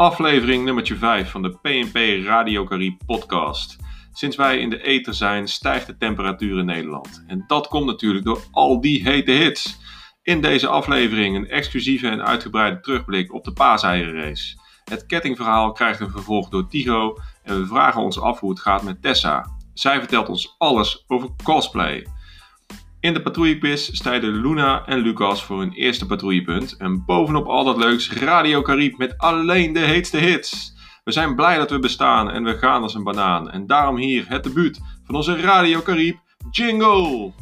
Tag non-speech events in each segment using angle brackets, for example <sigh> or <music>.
aflevering nummertje 5 van de PNP Radio Carib podcast. Sinds wij in de ether zijn, stijgt de temperatuur in Nederland. En dat komt natuurlijk door al die hete hits. In deze aflevering een exclusieve en uitgebreide terugblik op de paaseierenrace. Het kettingverhaal krijgt een vervolg door Tigo en we vragen ons af hoe het gaat met Tessa. Zij vertelt ons alles over cosplay. In de patrouillequiz stijden Luna en Lucas voor hun eerste patrouillepunt. En bovenop al dat leuks Radio Carib met alleen de heetste hits. We zijn blij dat we bestaan en we gaan als een banaan. En daarom hier het debuut van onze Radio Carib Jingle!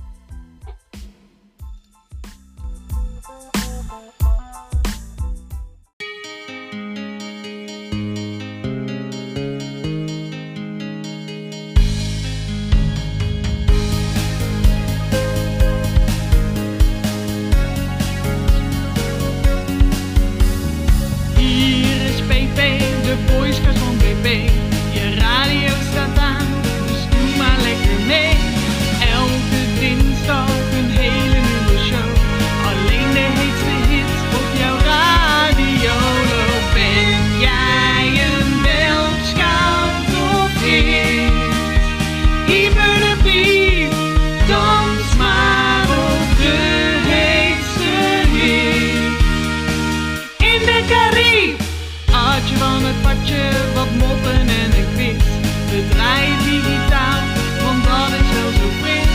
Van het padje, wat moppen en een quiz. We draaien digitaal, want dat is wel zo fris.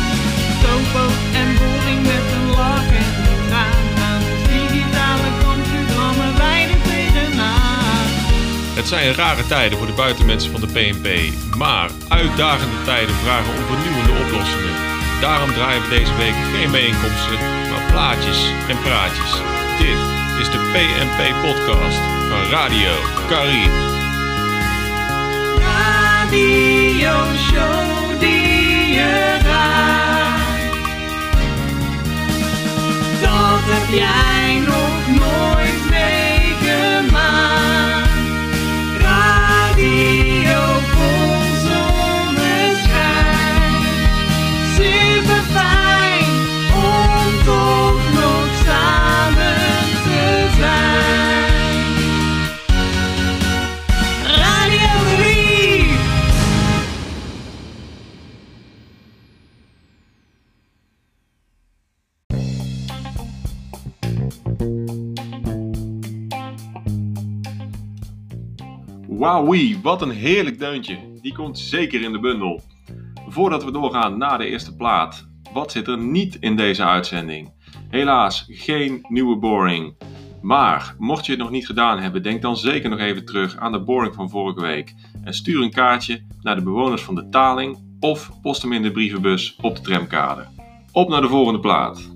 Topo en boring met een lach en een traan. Aan ons digitale computerrammen wij er tegenaan. Het zijn rare tijden voor de buitenmensen van de PNP, maar uitdagende tijden vragen om vernieuwende oplossingen. Daarom draaien we deze week geen bijeenkomsten, maar plaatjes en praatjes. Dit is de PNP podcast van Radio Carib. Radio show die je raakt. Dat heb jij nog Wauwie, wat een heerlijk deuntje. Die komt zeker in de bundel. Voordat we doorgaan naar de eerste plaat, wat zit er niet in deze uitzending? Helaas geen nieuwe boring. Maar mocht je het nog niet gedaan hebben, denk dan zeker nog even terug aan de boring van vorige week. En stuur een kaartje naar de bewoners van de Taling of post hem in de brievenbus op de tramkade. Op naar de volgende plaat.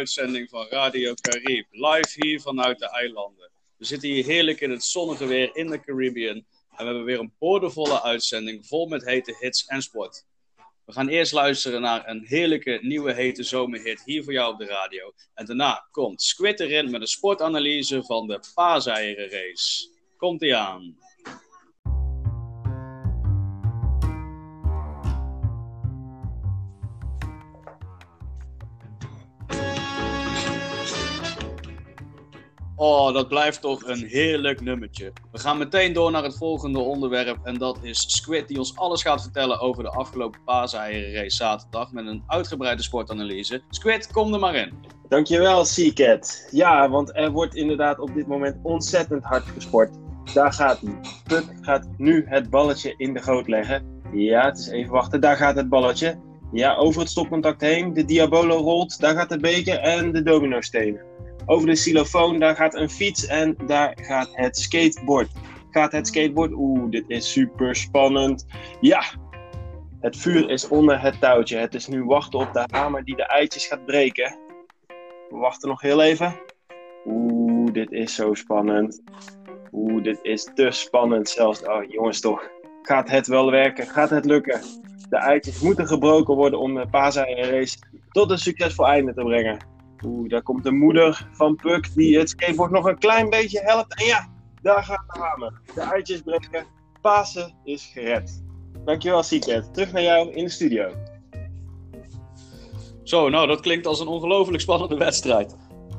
Uitzending van Radio Carib. Live hier vanuit de eilanden. We zitten hier heerlijk in het zonnige weer in de Caribbean. En we hebben weer een boordevolle uitzending vol met hete hits en sport. We gaan eerst luisteren naar een heerlijke nieuwe hete zomerhit hier voor jou op de radio. En daarna komt Squid erin met een sportanalyse van de paaseierenrace. Komt ie aan. Oh, dat blijft toch een heerlijk nummertje. We gaan meteen door naar het volgende onderwerp. En dat is Squid, die ons alles gaat vertellen over de afgelopen paaseierenrace zaterdag. Met een uitgebreide sportanalyse. Squid, kom er maar in. Dankjewel, Seacat. Ja, want er wordt inderdaad op dit moment ontzettend hard gesport. Daar gaat hij. Puck gaat nu het balletje in de goot leggen. Ja, het is even wachten. Daar gaat het balletje. Ja, over het stopcontact heen. De Diabolo rolt. Daar gaat de beker en de dominostenen. Over de xylofoon, daar gaat een fiets en daar gaat het skateboard. Gaat het skateboard? Oeh, dit is super spannend. Ja, het vuur is onder het touwtje. Het is nu wachten op de hamer die de eitjes gaat breken. We wachten nog heel even. Oeh, dit is zo spannend. Oeh, dit is te spannend zelfs. Oh, jongens toch. Gaat het wel werken? Gaat het lukken? De eitjes moeten gebroken worden om de race tot een succesvol einde te brengen. Oeh, daar komt de moeder van Puck die het skateboard nog een klein beetje helpt. En ja, daar gaat de hamer. De eitjes breken. Pasen is gered. Dankjewel, Seacat. Terug naar jou in de studio. Zo, nou, dat klinkt als een ongelooflijk spannende wedstrijd.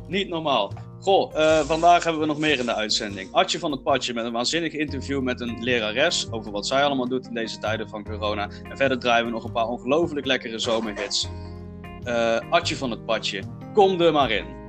Niet normaal. Goh, eh, vandaag hebben we nog meer in de uitzending. Atje van het Padje met een waanzinnig interview met een lerares over wat zij allemaal doet in deze tijden van corona. En verder draaien we nog een paar ongelooflijk lekkere zomerhits. Uh, Atje van het Padje, kom er maar in.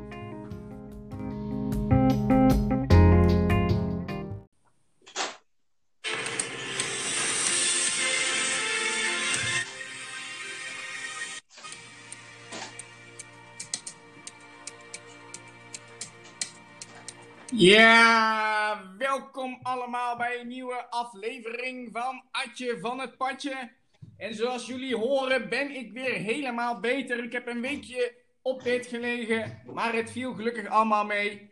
Ja, welkom allemaal bij een nieuwe aflevering van Atje van het Padje. En zoals jullie horen ben ik weer helemaal beter. Ik heb een weekje op bed gelegen, maar het viel gelukkig allemaal mee.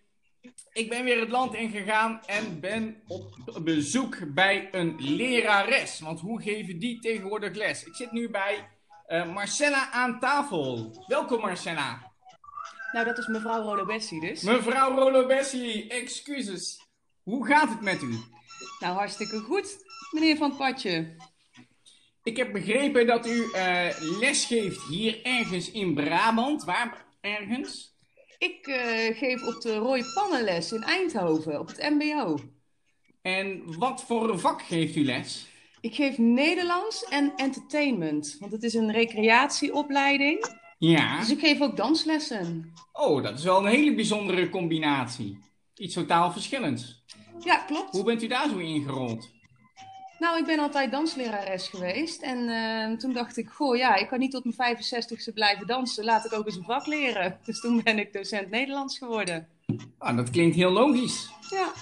Ik ben weer het land ingegaan en ben op bezoek bij een lerares. Want hoe geven die tegenwoordig les? Ik zit nu bij uh, Marcella aan tafel. Welkom Marcella. Nou, dat is mevrouw Rolobessi dus. Mevrouw Rolobessi, excuses. Hoe gaat het met u? Nou, hartstikke goed, meneer Van Patje. Ik heb begrepen dat u uh, les geeft hier ergens in Brabant. Waar ergens? Ik uh, geef op de Roy Pannenles in Eindhoven, op het MBO. En wat voor vak geeft u les? Ik geef Nederlands en entertainment, want het is een recreatieopleiding. Ja. Dus ik geef ook danslessen. Oh, dat is wel een hele bijzondere combinatie. Iets totaal verschillends. Ja, klopt. Hoe bent u daar zo ingerold? Nou, ik ben altijd danslerares geweest. En uh, toen dacht ik, goh ja, ik kan niet tot mijn 65ste blijven dansen. Laat ik ook eens een vak leren. <laughs> Dus toen ben ik docent Nederlands geworden. Ah, dat klinkt heel logisch. Ja.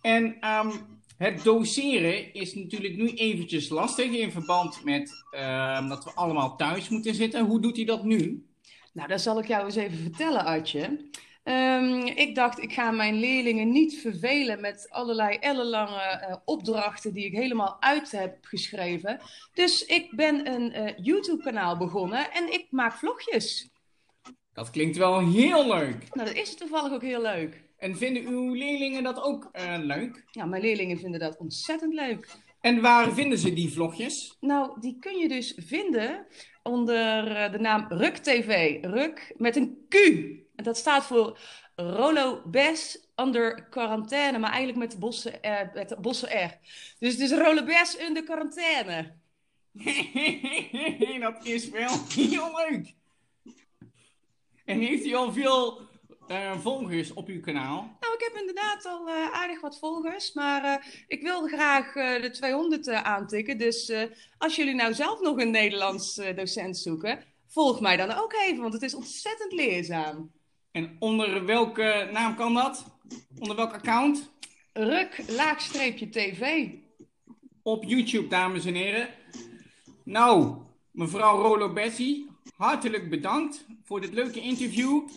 En um, het doseren is natuurlijk nu eventjes lastig in verband met uh, dat we allemaal thuis moeten zitten. Hoe doet hij dat nu? Nou, dat zal ik jou eens even vertellen, Adje. Um, ik dacht, ik ga mijn leerlingen niet vervelen met allerlei ellenlange uh, opdrachten die ik helemaal uit heb geschreven. Dus ik ben een uh, YouTube-kanaal begonnen en ik maak vlogjes. Dat klinkt wel heel leuk. Nou, dat is toevallig ook heel leuk. En vinden uw leerlingen dat ook uh, leuk? Ja, mijn leerlingen vinden dat ontzettend leuk. En waar vinden ze die vlogjes? Nou, die kun je dus vinden onder de naam Ruk TV. Ruk met een Q. En dat staat voor Rolo Bes under quarantaine, maar eigenlijk met de bossen, uh, met de bossen R. Dus het is Rolo Bes under quarantaine. <laughs> dat is wel heel leuk. En heeft u al veel uh, volgers op uw kanaal? Nou, ik heb inderdaad al uh, aardig wat volgers, maar uh, ik wil graag de 200 aantikken. Dus als jullie nou zelf nog een Nederlands docent zoeken, volg mij dan ook even, want het is ontzettend leerzaam. En onder welke naam kan dat? Onder welk account? Ruk, laagstreepje TV. Op YouTube, dames en heren. Nou, mevrouw Rolo Bessie, hartelijk bedankt voor dit leuke interview.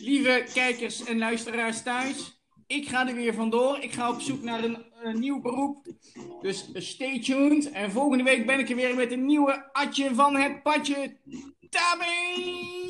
Lieve kijkers en luisteraars thuis, ik ga er weer vandoor. Ik ga op zoek naar een, een nieuw beroep. Dus stay tuned. En volgende week ben ik er weer met een nieuwe Atje van het Padje. Tabé!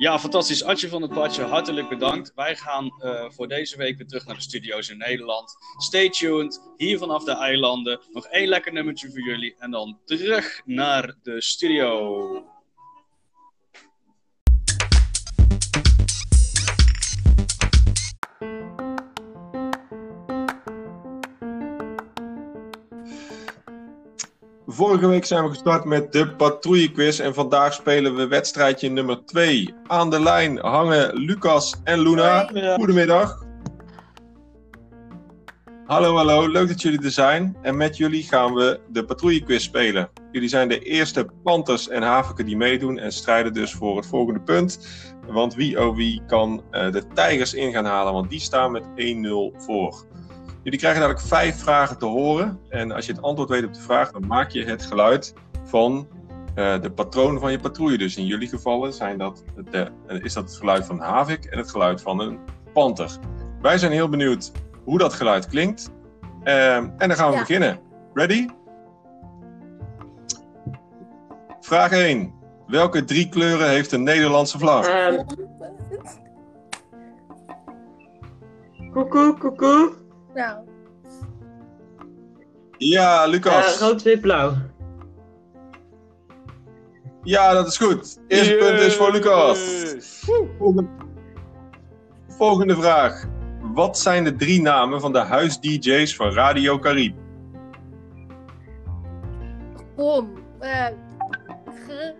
Ja, fantastisch. Atje van het Padje, hartelijk bedankt. Wij gaan uh, voor deze week weer terug naar de studio's in Nederland. Stay tuned, hier vanaf de eilanden. Nog één lekker nummertje voor jullie en dan terug naar de studio. Vorige week zijn we gestart met de patrouillequiz en vandaag spelen we wedstrijdje nummer 2. Aan de lijn hangen Lucas en Luna. Goedemiddag. Hallo, hallo. Leuk dat jullie er zijn. En met jullie gaan we de patrouillequiz spelen. Jullie zijn de eerste Panthers en Haviken die meedoen en strijden dus voor het volgende punt. Want wie oh wie kan uh, de Tijgers in gaan halen, want die staan met 1-0 voor. Jullie krijgen dadelijk vijf vragen te horen. En als je het antwoord weet op de vraag, dan maak je het geluid van uh, Eh, de patronen van je patrouille. Dus in jullie gevallen zijn dat de, eh, is dat het geluid van een havik en het geluid van een panter. Wij zijn heel benieuwd hoe dat geluid klinkt. Ehm, en dan gaan we Ja. beginnen. Ready? Vraag 1. Welke drie kleuren heeft de Nederlandse vlag? Koekoe, koekoe. Nou, Ja, Eh, Lucas. rood, wit, blauw. Ja, dat is goed. Eerste punt is voor Lucas. Volgende, volgende vraag. Wat zijn de drie namen van de huis-DJ's van Radio Carib? bom. eh ge...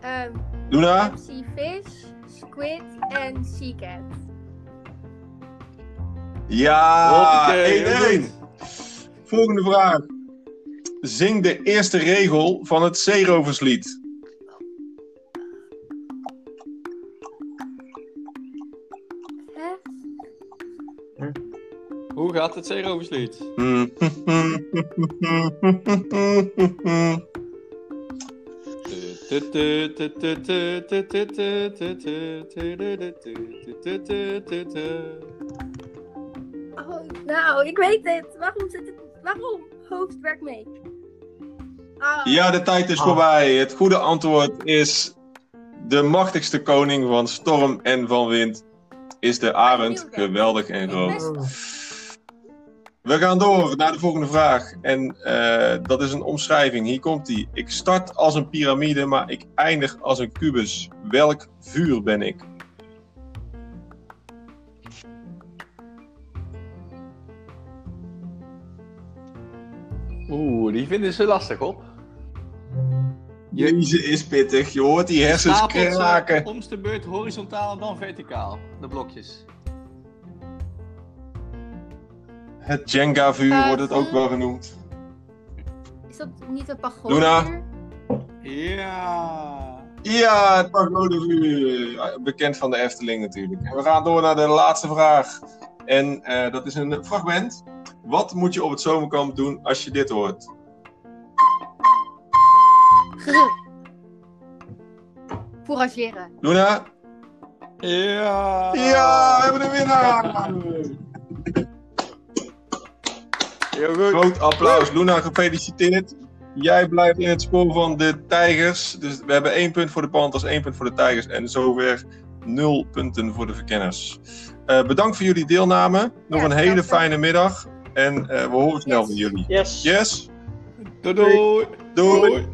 ehm, Luna? MC Fish, Squid en Seacat. Ja, 1-1. Hoppakee, heel Volgende vraag. Zing de eerste regel van het Zeeroverslied. Hoe gaat het zeeroverslied? Nou, ik weet het. Waarom zit het... Waarom? Hoofd werkt mee. Ah, Ja, de tijd is Ah. voorbij. Het goede antwoord is... De machtigste koning van storm en van wind is de arend. Geweldig en groot. We gaan door naar de volgende vraag. En eh, dat is een omschrijving. Hier komt die. Ik start als een piramide, maar ik eindig als een kubus. Welk vuur ben ik? Oeh, die vinden ze lastig op. Je- Deze is pittig. Je hoort die hersens ze kraken. Om de beurt horizontaal en dan verticaal. De blokjes. Het Jenga-vuur Eh, wordt het ook wel genoemd. Is dat niet een pagode? Luna? Ja. Ja, het pagodevuur. Bekend van de Efteling natuurlijk. En we gaan door naar de laatste vraag. En eh, dat is een fragment. Wat moet je op het zomerkamp doen als je dit hoort? <laughs> Fourageren. Luna? Ja. Ja, we hebben een winnaar! Heel goed. Groot applaus. Luna, gefeliciteerd. Jij blijft in het spoor van de Tijgers. Dus we hebben één punt voor de Panthers, één punt voor de Tijgers. En zover nul punten voor de Verkenners. Eh, bedankt voor jullie deelname. Nog Ja, een hele fijne middag. En eh, we horen snel Yes. van jullie. Yes. Yes? Doei doei. Doei.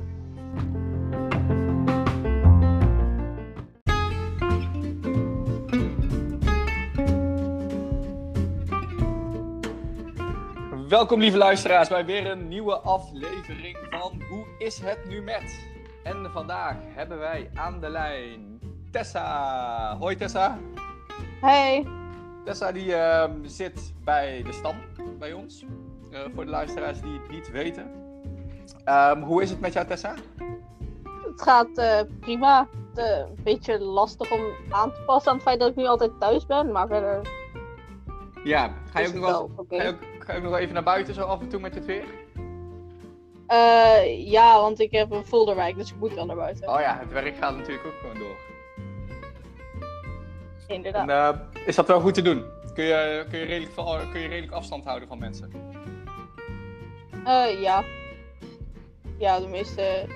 Welkom lieve luisteraars bij weer een nieuwe aflevering van Hoe is het nu met? En vandaag hebben wij aan de lijn Tessa. Hoi Tessa. Hey, Tessa die ehm, zit bij de stam bij ons. Eh, voor de luisteraars die het niet weten. Ehm, hoe is het met jou Tessa? het gaat eh, prima. Eh, een beetje lastig om aan te passen aan het feit dat ik nu altijd thuis ben, maar verder Ja, ga je ook nog wel, ga je ook, ga je ook nog even naar buiten zo af en toe met het weer? Eh, ja, want ik heb een folderwijk, dus ik moet wel naar buiten. Oh ja, het werk gaat natuurlijk ook gewoon door. Inderdaad. En, eh, is dat wel goed te doen? Kun je, kun, je redelijk, kun je redelijk afstand houden van mensen? Eh, ja. Ja, de meeste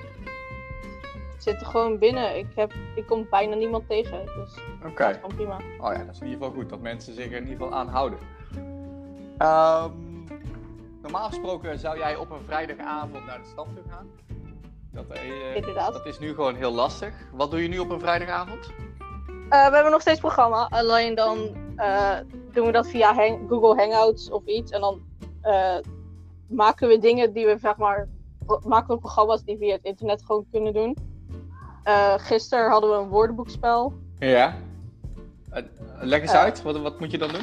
zitten gewoon binnen. Ik, heb, ik kom bijna niemand tegen, dus Oké. dat is gewoon prima. Oh ja, dat is in ieder geval goed. Dat mensen zich er in ieder geval aan houden. Ehm, normaal gesproken zou jij op een vrijdagavond naar de stad toe gaan. Dat, eh, Inderdaad. dat is nu gewoon heel lastig. Wat doe je nu op een vrijdagavond? Eh, we hebben nog steeds programma, alleen dan eh, doen we dat via hang- Google Hangouts of iets. En dan eh, maken we dingen die we, zeg maar, maken we programma's die via het internet gewoon kunnen doen. Eh gisteren hadden we een woordenboekspel. Ja. Eh, leg eens Eh. uit, wat, wat moet je dan doen?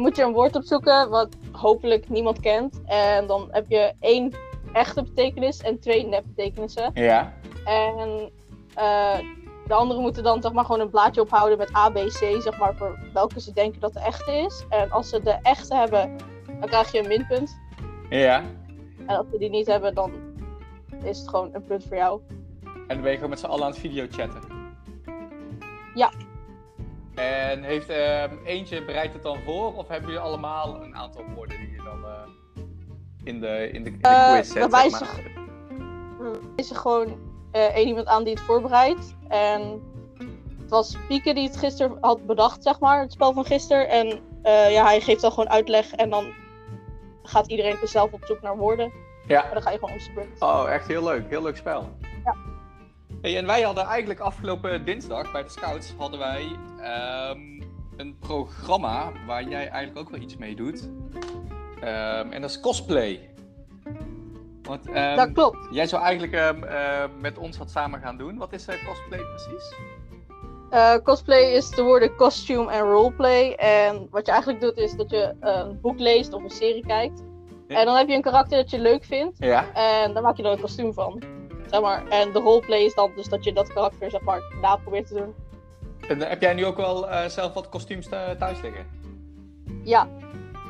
Moet je een woord opzoeken wat hopelijk niemand kent. En dan heb je één echte betekenis en twee nepbetekenissen. Ja. En de anderen moeten dan zeg maar gewoon een blaadje ophouden met A, B, C, zeg maar, voor welke ze denken dat de echte is. En als ze de echte hebben, dan krijg je een minpunt. Ja. En als we die niet hebben, dan is het gewoon een punt voor jou. En dan ben je gewoon met z'n allen aan het videochatten. Ja. En heeft ehm, eentje bereidt het dan voor? Of hebben jullie allemaal een aantal woorden die je dan eh, in de, in de, in de Eh, quiz zet? Er is er gewoon één iemand aan die het voorbereidt. En het was Pieke die het gisteren had bedacht, zeg maar, het spel van gisteren. En eh, ja, hij geeft dan gewoon uitleg en dan gaat iedereen dus zelf op zoek naar woorden. Ja. En dan ga je gewoon beurt. Oh, echt heel leuk. Heel leuk spel. Ja. Hey, en wij hadden eigenlijk afgelopen dinsdag bij de Scouts hadden wij ehm, een programma waar jij eigenlijk ook wel iets mee doet. Ehm, en dat is cosplay. Want, ehm, dat klopt. Jij zou eigenlijk ehm, ehm, met ons wat samen gaan doen. Wat is eh, cosplay precies? Eh, cosplay is de woorden costume en roleplay. En wat je eigenlijk doet is dat je een boek leest of een serie kijkt. Ja. En dan heb je een karakter dat je leuk vindt. Ja. En daar maak je dan een kostuum van. Zeg maar. En de roleplay is dan dus dat je dat karakter zeg maar na probeert te doen. En eh, heb jij nu ook wel zelf wat kostuums thuis liggen? Ja.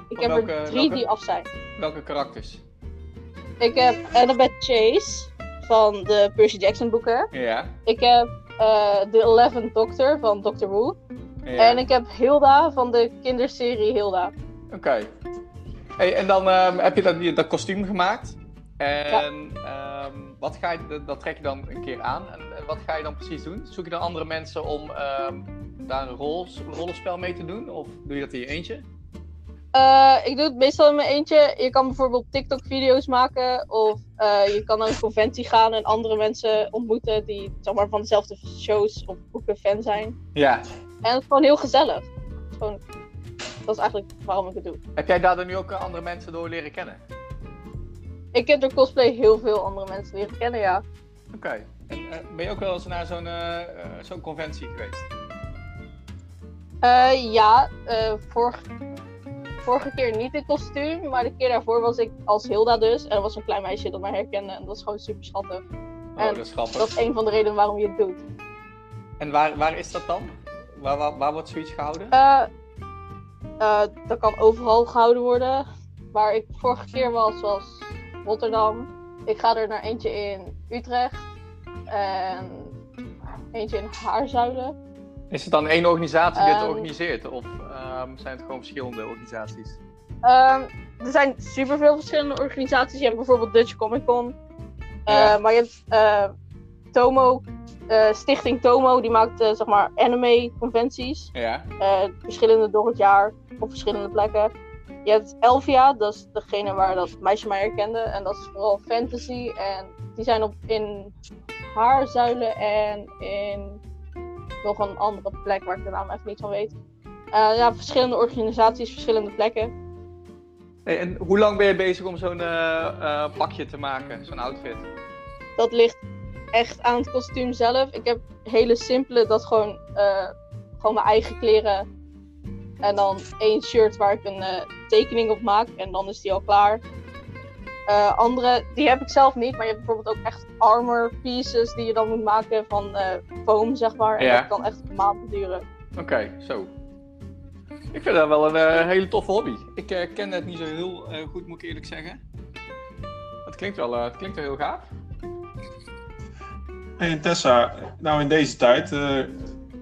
Ik heb welke- er drie welke? die af zijn. Welke karakters? Ik heb Annabeth Chase van de Percy Jackson boeken. Ja. Ik heb eh de Eleventh Doctor van Doctor Who. ja. En ik heb Hilda van de kinderserie Hilda. Oké. Hey, en dan ehm, heb je dat, dat kostuum gemaakt. En ehm, wat ga je, dat, trek je dan een keer aan. En, wat ga je dan precies doen? Zoek je dan andere mensen om ehm, daar een rol, rollenspel mee te doen? Of doe je dat in je eentje? Eh, ik doe het meestal in mijn eentje. Je kan bijvoorbeeld TikTok-video's maken. Of eh, je kan naar een conventie gaan en andere mensen ontmoeten die zeg maar, van dezelfde shows of boeken fan zijn. Ja. En het is gewoon heel gezellig. Gewoon... Dat is eigenlijk waarom ik het doe. Heb jij daardoor nu ook eh, andere mensen door leren kennen? Ik heb door cosplay heel veel andere mensen leren kennen, ja. Oké. En ben je ook wel eens naar zo'n zo'n conventie geweest? Ja, vorig, vorige keer niet in kostuum, maar de keer daarvoor was ik als Hilda dus. En er was een klein meisje dat mij herkende en dat is gewoon super schattig. Oh, En dat is grappig. Dat is een van de redenen waarom je het doet. En waar, waar is dat dan? Waar, waar, waar wordt zoiets gehouden? Eh, eh, dat kan overal gehouden worden. Waar ik vorige keer was, was Rotterdam. Ik ga er naar eentje in Utrecht. En eentje in Haarzuilen. Is het dan één organisatie die het Ehm. organiseert? Of ehm, zijn het gewoon verschillende organisaties? Ehm, er zijn superveel verschillende organisaties. Je hebt bijvoorbeeld Dutch Comic Con. Eh. Maar je hebt eh, Tomo, eh, Stichting Tomo, die maakt zeg maar anime conventies. Ja. Verschillende door het jaar op verschillende plekken. Je hebt Elvia, dat is degene waar dat meisje mij herkende. En dat is vooral fantasy. En die zijn op, in Haarzuilen en in nog een andere plek waar ik de naam even niet van weet. Eh, ja, verschillende organisaties, verschillende plekken. Hey, en hoe lang ben je bezig om zo'n eh, eh, pakje te maken, zo'n outfit? Dat ligt echt aan het kostuum zelf. Ik heb hele simpele, dat gewoon, gewoon mijn eigen kleren. En dan één shirt waar ik een tekening op maak. En dan is die al klaar. Eh, andere, die heb ik zelf niet. Maar je hebt bijvoorbeeld ook echt armor pieces die je dan moet maken van eh, foam, zeg maar. En Ja. dat kan echt maanden duren. Oké, zo. Ik vind dat wel een eh, hele toffe hobby. Ik ken het niet zo heel eh, goed, moet ik eerlijk zeggen. Het klinkt wel, eh, het klinkt wel heel gaaf. Hey, en Tessa, nou in deze tijd eh,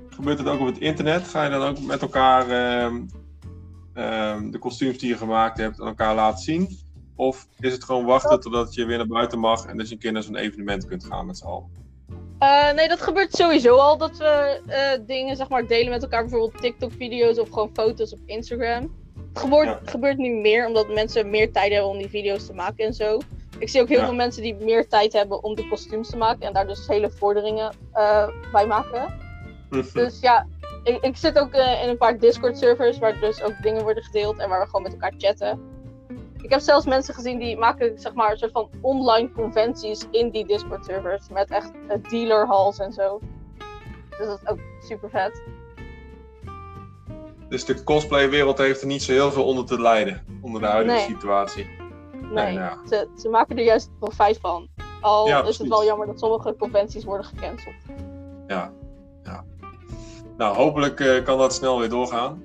gebeurt het ook op het internet. Ga je dan ook met elkaar ehm, ehm, de kostuums die je gemaakt hebt aan elkaar laten zien? Of is het gewoon wachten totdat je weer naar buiten mag en dus een keer naar zo'n evenement kunt gaan met z'n allen? Eh, nee, dat gebeurt sowieso al. Dat we eh, dingen zeg maar, delen met elkaar. Bijvoorbeeld TikTok-video's of gewoon foto's op Instagram. Het gebeurt, Ja. gebeurt nu meer omdat mensen meer tijd hebben om die video's te maken en zo. Ik zie ook heel Ja. veel mensen die meer tijd hebben om de kostuums te maken. En daar dus hele vorderingen eh, bij maken. Dus ja, ik, ik zit ook in een paar Discord-servers waar dus ook dingen worden gedeeld. En waar we gewoon met elkaar chatten. Ik heb zelfs mensen gezien die maken zeg maar een soort van online conventies in die Discord servers met echt uh, dealer halls en zo. Dus dat is ook super vet. Dus de cosplaywereld heeft er niet zo heel veel onder te lijden, onder de huidige Nee. situatie. Nee, nou ja. ze, ze maken er juist profijt van. Al Ja, is het wel jammer dat sommige conventies worden gecanceld. Ja, ja. Nou, hopelijk eh, kan dat snel weer doorgaan.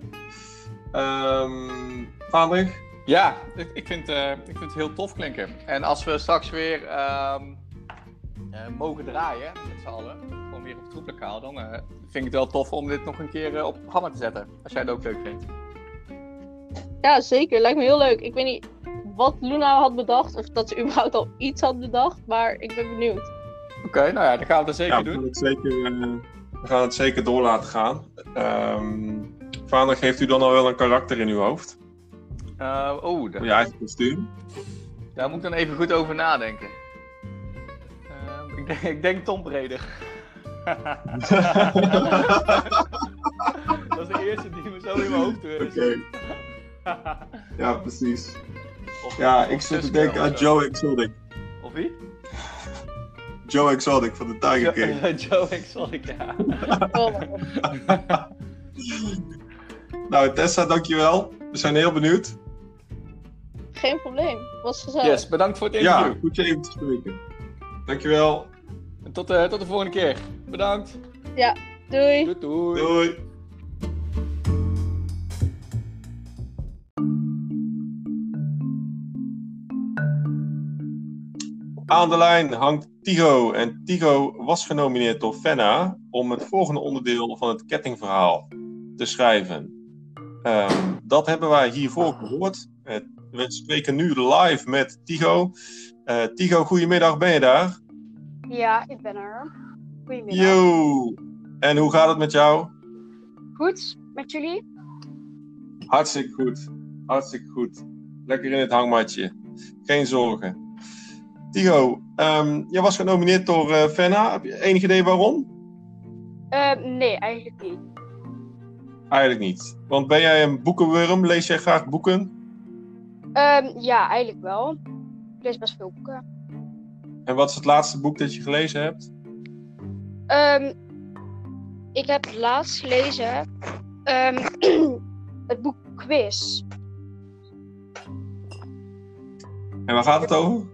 Ehm Vaandrig, Ja, ik, ik, vind, eh, ik vind het heel tof klinken. En als we straks weer ehm, eh, mogen draaien, met z'n allen, gewoon weer op het troeplokaal, dan eh, vind ik het wel tof om dit nog een keer op het programma te zetten. Als jij het ook leuk vindt. Ja, zeker. Lijkt me heel leuk. Ik weet niet wat Luna had bedacht, of dat ze überhaupt al iets had bedacht, maar ik ben benieuwd. Oké, nou ja, dan gaan we dat zeker Ja, we gaan doen. het zeker, eh, we gaan het zeker door laten gaan. Ehm Vader, geeft u dan al wel een karakter in uw hoofd? Eh, oh, daar, je eigen kostuum? daar moet ik dan even goed over nadenken. Ehm, ik, denk, ik denk Tom Breder. <laughs> dat is de eerste die me zo in mijn hoofd is. Oké. Ja, precies. Of- Ja, of ik zit te denken aan. Joe Exotic. Of wie? Joe Exotic van de Tiger King. Joe, <laughs> Joe Exotic, ja. <laughs> Nou, Tessa, dankjewel. We zijn heel benieuwd. Geen probleem. Was gezellig. Yes, bedankt voor het interview. Ja, goed je even te spreken. Dankjewel. En Tot, eh, tot de volgende keer. Bedankt. Doei. Doei doei. Doei. Aan de lijn hangt Tigo. En Tigo was genomineerd door Fenna om het volgende onderdeel van het kettingverhaal te schrijven. Ehm, dat hebben wij hiervoor gehoord. Eh, we spreken nu live met Tigo. Eh, Tigo, goedemiddag, ben je daar? Ja, ik ben er. Goedemiddag. Yo! En hoe gaat het met jou? Goed, met jullie? Hartstikke goed. Hartstikke goed. Lekker in het hangmatje. Geen zorgen. Tigo, ehm jij was genomineerd door eh Fenna. Heb je enig idee waarom? Ehm, nee, eigenlijk niet. Eigenlijk niet. Want ben jij een boekenworm? Lees jij graag boeken? Ehm, ja, eigenlijk wel. Ik lees best veel boeken. En wat is het laatste boek dat je gelezen hebt? Ehm, ik heb laatst gelezen ehm, <clears throat> het boek Quiz. En waar gaat het over?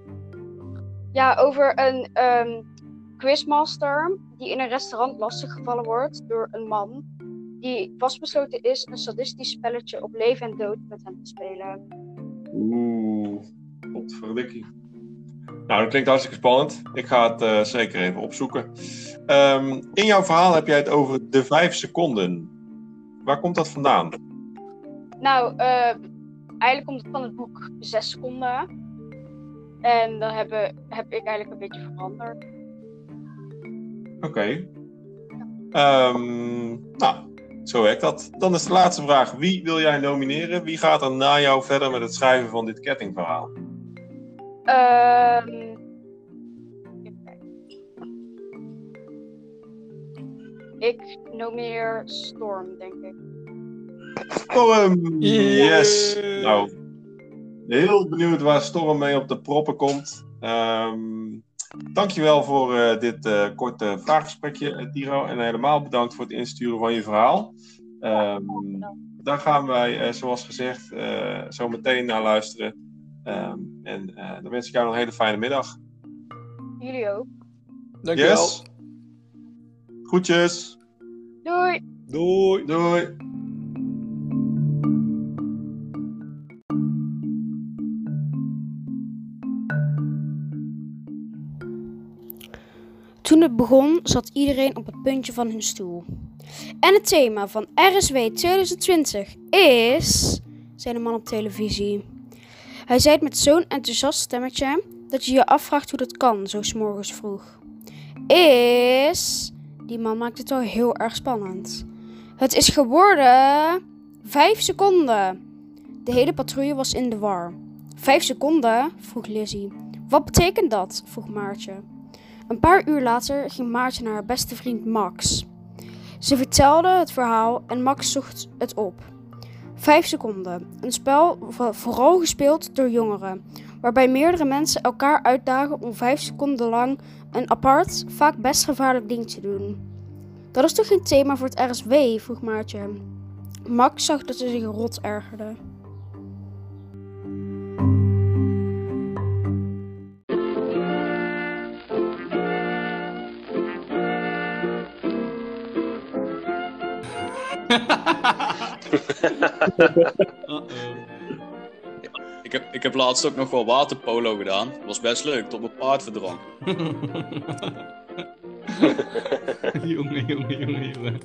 Ja, over een quizmaster die in een restaurant lastiggevallen wordt door een man die vastbesloten is een sadistisch spelletje op leven en dood met hem te spelen. Oeh, potverdikkie. Nou, dat klinkt hartstikke spannend. Ik ga het eh, zeker even opzoeken. Ehm, in jouw verhaal heb jij het over de vijf seconden. Waar komt dat vandaan? Nou, eh, eigenlijk komt het van het boek 6 seconden. En dat hebben, heb ik eigenlijk een beetje veranderd. Oké. Ehm, nou, zo werkt dat. Dan is de laatste vraag. Wie wil jij nomineren? Wie gaat er na jou verder met het schrijven van dit kettingverhaal? Ehm, even kijken. ik nomineer Storm, denk ik. Storm! Yes! Yeah. Nou, heel benieuwd waar Storm mee op de proppen komt. Ehm dankjewel voor eh, dit eh, korte vraaggesprekje, eh, Tiro. En helemaal bedankt voor het insturen van je verhaal. Ehm, daar gaan wij, eh, zoals gezegd, eh, zo meteen naar luisteren. Ehm, en eh, dan wens ik jou nog een hele fijne middag. Jullie ook. Dankjewel. Yes. Groetjes. Doei! Doei. Doei. Begon, zat iedereen op het puntje van hun stoel. En het thema van RSW 2020 is. zei de man op televisie. Hij zei het met zo'n enthousiast stemmetje dat je je afvraagt hoe dat kan, zo s'morgens vroeg. Is. Die man maakt het wel heel erg spannend. Het is geworden. Vijf seconden. De hele patrouille was in de war. Vijf seconden? vroeg Lizzie. Wat betekent dat? vroeg Maartje. Een paar uur later ging Maartje naar haar beste vriend Max. Ze vertelde het verhaal en Max zocht het op. Vijf seconden. Een spel vo- vooral gespeeld door jongeren, waarbij meerdere mensen elkaar uitdagen om vijf seconden lang een apart, vaak best gevaarlijk ding te doen. Dat is toch geen thema voor het RSW? vroeg Maartje. Max zag dat ze zich rot ergerde. Heb, ik heb laatst ook nog wel waterpolo gedaan. Was best leuk, tot mijn paard verdronk. <laughs> jongen, jongen, jongen, jongen.